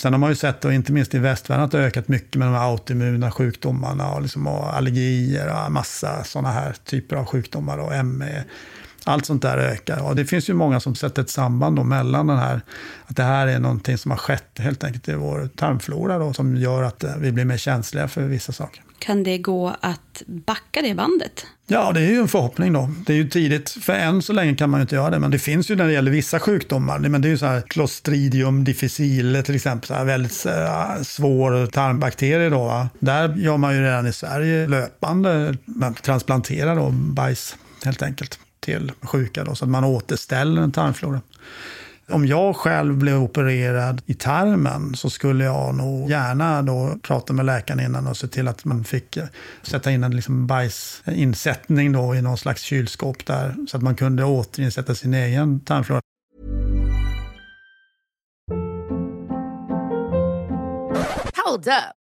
Sen har man ju sett, och inte minst i västvärlden, att det har ökat mycket med de här autoimmuna sjukdomarna och, liksom, och allergier och massa sådana här typer av sjukdomar och ME. Allt sånt där ökar. Och det finns ju många som sätter ett samband mellan den här, att det här är någonting som har skett helt enkelt i vår tarmflora då, som gör att eh, vi blir mer känsliga för vissa saker. Kan det gå att backa det bandet? Ja, det är ju en förhoppning då. Det är ju tidigt, för än så länge kan man ju inte göra det. Men det finns ju när det gäller vissa sjukdomar. Men det är ju så här Clostridium difficile till exempel, så här väldigt uh, svår tarmbakterie då. Va? Där gör man ju redan i Sverige löpande, man transplanterar då bajs helt enkelt till sjuka då, så att man återställer en tarmflora. Om jag själv blev opererad i tarmen så skulle jag nog gärna då prata med läkaren innan och se till att man fick sätta in en liksom bajsinsättning då i någon slags kylskåp där så att man kunde återinsätta sin egen tarmflora. Hold up.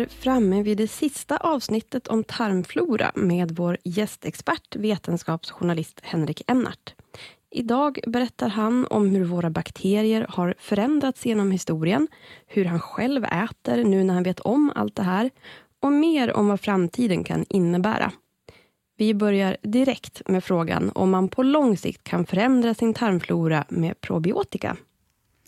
är framme vid det sista avsnittet om tarmflora med vår gästexpert, vetenskapsjournalist Henrik Ennart. Idag berättar han om hur våra bakterier har förändrats genom historien, hur han själv äter nu när han vet om allt det här och mer om vad framtiden kan innebära. Vi börjar direkt med frågan om man på lång sikt kan förändra sin tarmflora med probiotika.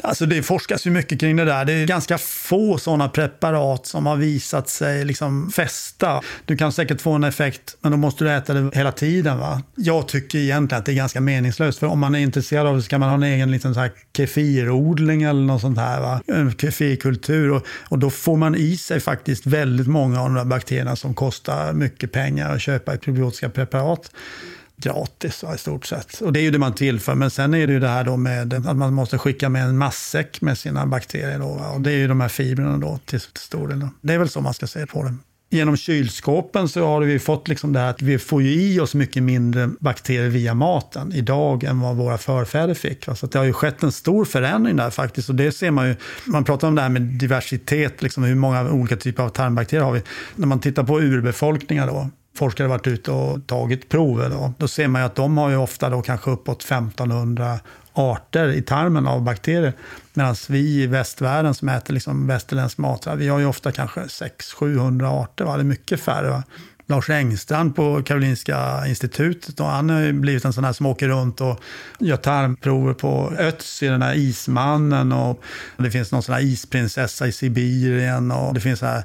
Alltså det forskas ju mycket kring det där. Det är ganska få sådana preparat som har visat sig liksom fästa. Du kan säkert få en effekt, men då måste du äta det hela tiden. Va? Jag tycker egentligen att det är ganska meningslöst, för om man är intresserad av det så kan man ha en egen liten så här kefirodling eller något sånt här. Va? En kefirkultur. Och, och då får man i sig faktiskt väldigt många av de där bakterierna som kostar mycket pengar att köpa i probiotiska preparat gratis i stort sett. Och det är ju det man tillför. Men sen är det ju det här då med att man måste skicka med en matsäck med sina bakterier. Då, och det är ju de här fibrerna då till stor del. Det är väl så man ska se på det. Genom kylskåpen så har vi fått liksom det här att vi får ju i oss mycket mindre bakterier via maten idag än vad våra förfäder fick. Så det har ju skett en stor förändring där faktiskt. Och det ser man ju, man pratar om det här med diversitet, liksom hur många olika typer av tarmbakterier har vi. När man tittar på urbefolkningar då, forskare varit ute och tagit prover. Då, då ser man ju att de har ju ofta då kanske uppåt 1500 arter i tarmen av bakterier. Medan vi i västvärlden som äter liksom västerländsk mat, vi har ju ofta kanske 600-700 arter. Va? Det är mycket färre. Va? Lars Engstrand på Karolinska institutet. Och han har ju blivit en sån här som åker runt och gör tarmprover på Ötzi, den här ismannen. Och det finns någon sån här isprinsessa i Sibirien. Och det finns så här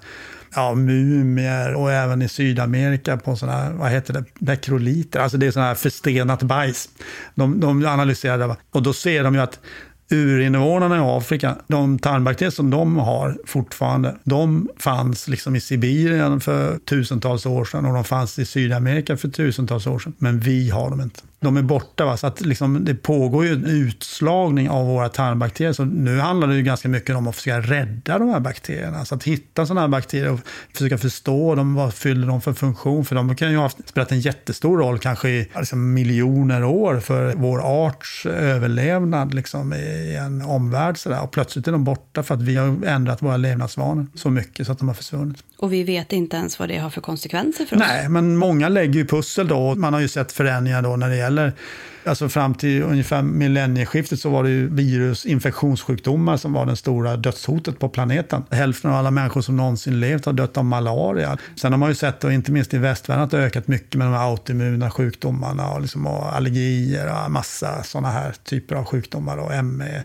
ja, mumier och även i Sydamerika på sådana här, vad heter det, nekroliter, alltså det är sådana här förstenat bajs. De, de analyserade och då ser de ju att Urinvånarna i Afrika, de tarmbakterier som de har fortfarande, de fanns liksom i Sibirien för tusentals år sedan och de fanns i Sydamerika för tusentals år sedan. Men vi har dem inte de är borta. Va? Så att liksom, det pågår ju en utslagning av våra tarmbakterier. Så nu handlar det ju ganska mycket om att försöka rädda de här bakterierna. Så att hitta sådana här bakterier och försöka förstå dem, vad fyller de för funktion? För de kan ju ha spelat en jättestor roll, kanske i liksom, miljoner år, för vår arts överlevnad liksom, i en omvärld. Så där. Och plötsligt är de borta för att vi har ändrat våra levnadsvanor så mycket så att de har försvunnit. Och vi vet inte ens vad det har för konsekvenser för oss. Nej, men många lägger ju pussel då. Man har ju sett förändringar då när det gäller Alltså fram till ungefär millennieskiftet så var det ju virus, infektionssjukdomar som var det stora dödshotet på planeten. Hälften av alla människor som någonsin levt har dött av malaria. Sen har man ju sett, och inte minst i västvärlden, att det har ökat mycket med de här autoimmuna sjukdomarna och, liksom, och allergier och massa sådana här typer av sjukdomar och ME.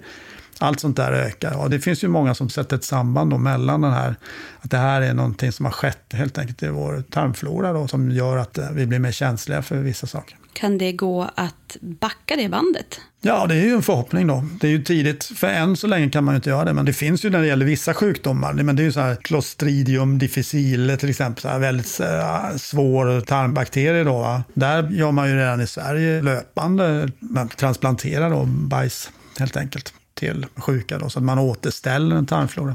Allt sånt där ökar. Och det finns ju många som sätter ett samband då mellan den här, att det här är någonting som har skett helt enkelt i vår tarmflora då, som gör att eh, vi blir mer känsliga för vissa saker. Kan det gå att backa det bandet? Ja, det är ju en förhoppning då. Det är ju tidigt, för än så länge kan man ju inte göra det, men det finns ju när det gäller vissa sjukdomar. Men det är ju så här Clostridium difficile till exempel, så här väldigt eh, svår tarmbakterie då. Va? Där gör man ju redan i Sverige löpande, man transplanterar då bajs helt enkelt till sjuka då, så att man återställer en tarmflora.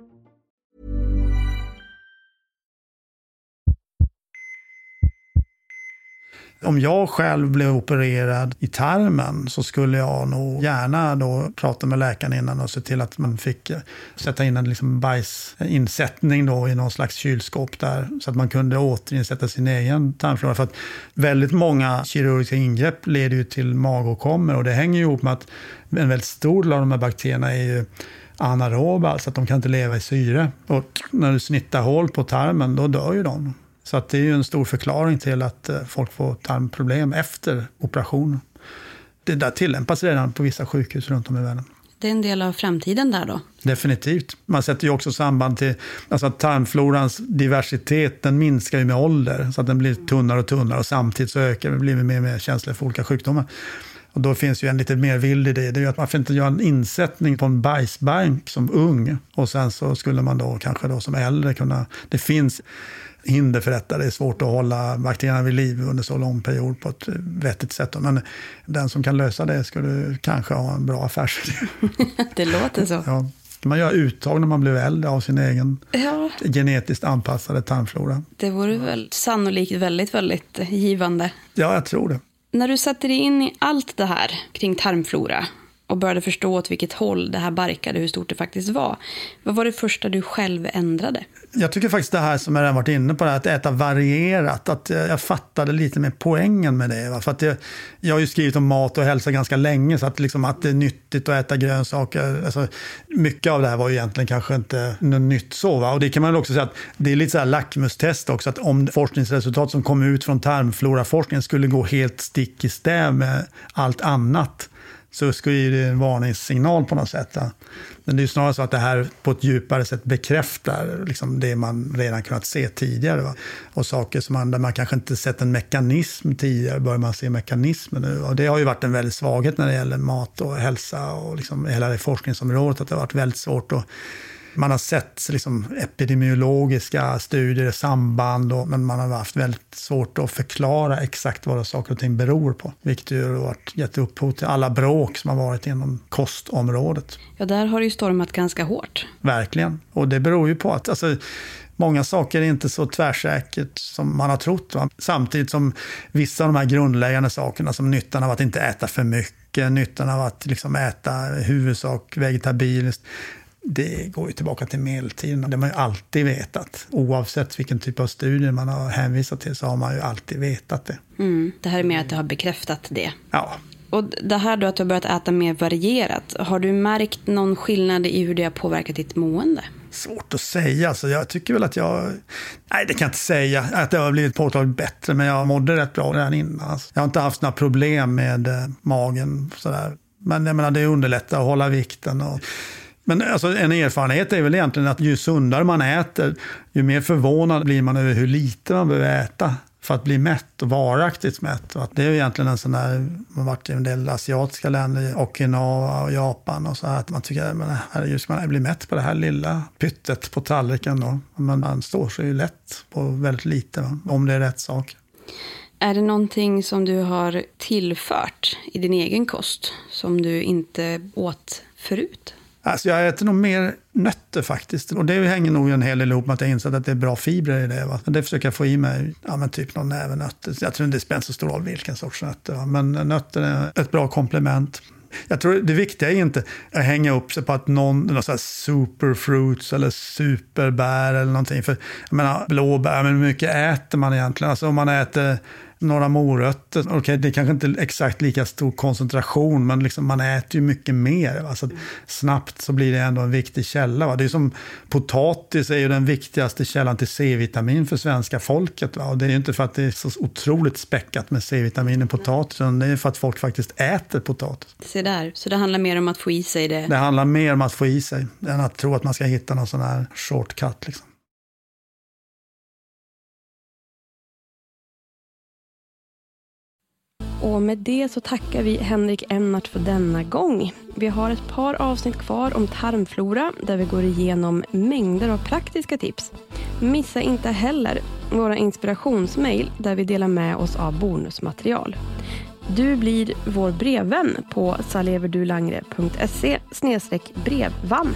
Om jag själv blev opererad i tarmen så skulle jag nog gärna då prata med läkaren innan och se till att man fick eh, sätta in en liksom bajsinsättning då i någon slags kylskåp där så att man kunde återinsätta sin egen tarmflora. För att väldigt många kirurgiska ingrepp leder ju till magåkommor och det hänger ihop med att en väldigt stor del av de här bakterierna är ju anaeroba, alltså att de kan inte leva i syre. Och när du snittar hål på tarmen, då dör ju de. Så att det är ju en stor förklaring till att eh, folk får tarmproblem efter operationen. Det där tillämpas redan på vissa sjukhus runt om i världen. Det är en del av framtiden där då? Definitivt. Man sätter ju också samband till alltså att tarmflorans diversitet, den minskar ju med ålder. Så att den blir tunnare och tunnare och samtidigt så ökar blir vi mer och mer känsliga för olika sjukdomar. Och då finns ju en lite mer vild idé. Det är ju att man får inte göra en insättning på en bajsbank som ung. Och sen så skulle man då kanske då som äldre kunna... Det finns hinder för detta. Det är svårt att hålla bakterierna vid liv under så lång period på ett vettigt sätt. Men den som kan lösa det skulle kanske ha en bra affärsidé. det låter så. Ja. Man gör uttag när man blir äldre av sin egen ja. genetiskt anpassade tarmflora. Det vore väl sannolikt väldigt, väldigt givande. Ja, jag tror det. När du satte dig in i allt det här kring tarmflora och började förstå åt vilket håll det här barkade, hur stort det faktiskt var. Vad var det första du själv ändrade? Jag tycker faktiskt det här som jag redan varit inne på, det här, att äta varierat, att eh, jag fattade lite mer poängen med det. För att jag, jag har ju skrivit om mat och hälsa ganska länge, så att, liksom, att det är nyttigt att äta grönsaker. Alltså, mycket av det här var ju egentligen kanske inte något nytt så. Va? Och det kan man också säga att det är lite så här lackmustest också, att om forskningsresultat som kom ut från tarmfloraforskningen skulle gå helt stick i stäv med allt annat, så skulle det en varningssignal på något sätt. Men det är snarare så att det här på ett djupare sätt bekräftar liksom det man redan kunnat se tidigare. Va? Och saker som man, där man kanske inte sett en mekanism tidigare, börjar man se mekanismer nu. Och det har ju varit en väldig svaghet när det gäller mat och hälsa och liksom hela det forskningsområdet, att det har varit väldigt svårt att man har sett liksom, epidemiologiska studier, samband, och, men man har haft väldigt svårt att förklara exakt vad saker och ting beror på. Vilket ju har gett upphov till alla bråk som har varit inom kostområdet. Ja, där har det ju stormat ganska hårt. Verkligen. Och det beror ju på att alltså, många saker är inte så tvärsäkert som man har trott. Va? Samtidigt som vissa av de här grundläggande sakerna, som nyttan av att inte äta för mycket, nyttan av att liksom äta huvudsak vegetabiliskt, det går ju tillbaka till medeltiden. Det har man ju alltid vetat. Oavsett vilken typ av studier man har hänvisat till så har man ju alltid vetat det. Mm. Det här är mer att du har bekräftat det. Ja. Och det här då att du har börjat äta mer varierat. Har du märkt någon skillnad i hur det har påverkat ditt mående? Svårt att säga. Alltså, jag tycker väl att jag... Nej, det kan jag inte säga. Att det har blivit påtagligt bättre, men jag mådde rätt bra redan innan. Alltså. Jag har inte haft några problem med eh, magen. Sådär. Men jag menar, det underlättar att hålla vikten. Och men alltså, en erfarenhet är väl egentligen att ju sundare man äter, ju mer förvånad blir man över hur lite man behöver äta för att bli mätt och varaktigt mätt. Och att det är egentligen en sån där, man har varit i en del asiatiska länder, Okinawa och Japan och så här, att man tycker, men herregud, man blir mätt på det här lilla pyttet på tallriken då? Men man står sig ju lätt på väldigt lite, om det är rätt sak. Är det någonting som du har tillfört i din egen kost som du inte åt förut? Alltså jag äter nog mer nötter faktiskt. Och det hänger nog en hel del ihop med att jag insett att det är bra fibrer i det. Va? Det försöker jag få i mig, ja men typ någon näve nötter. Jag tror inte det spelar så stor roll vilken sorts nötter. Va? Men nötter är ett bra komplement. Jag tror det viktiga är inte att hänga upp sig på att någon, någon sån superfruits eller superbär eller någonting. För jag menar blåbär, men hur mycket äter man egentligen? Alltså om man äter några morötter. Okej, okay, det är kanske inte exakt lika stor koncentration, men liksom man äter ju mycket mer. Va? Så snabbt så blir det ändå en viktig källa. Va? Det är som potatis är ju den viktigaste källan till C-vitamin för svenska folket. Va? Och det är ju inte för att det är så otroligt späckat med C-vitamin i potatis, utan det är för att folk faktiskt äter potatis. Se där, så det handlar mer om att få i sig det? Det handlar mer om att få i sig, än att tro att man ska hitta någon sån här shortcut. Liksom. Och med det så tackar vi Henrik Ennart för denna gång. Vi har ett par avsnitt kvar om tarmflora där vi går igenom mängder av praktiska tips. Missa inte heller våra inspirationsmail där vi delar med oss av bonusmaterial. Du blir vår brevvän på saleverdulangre.se brevvann.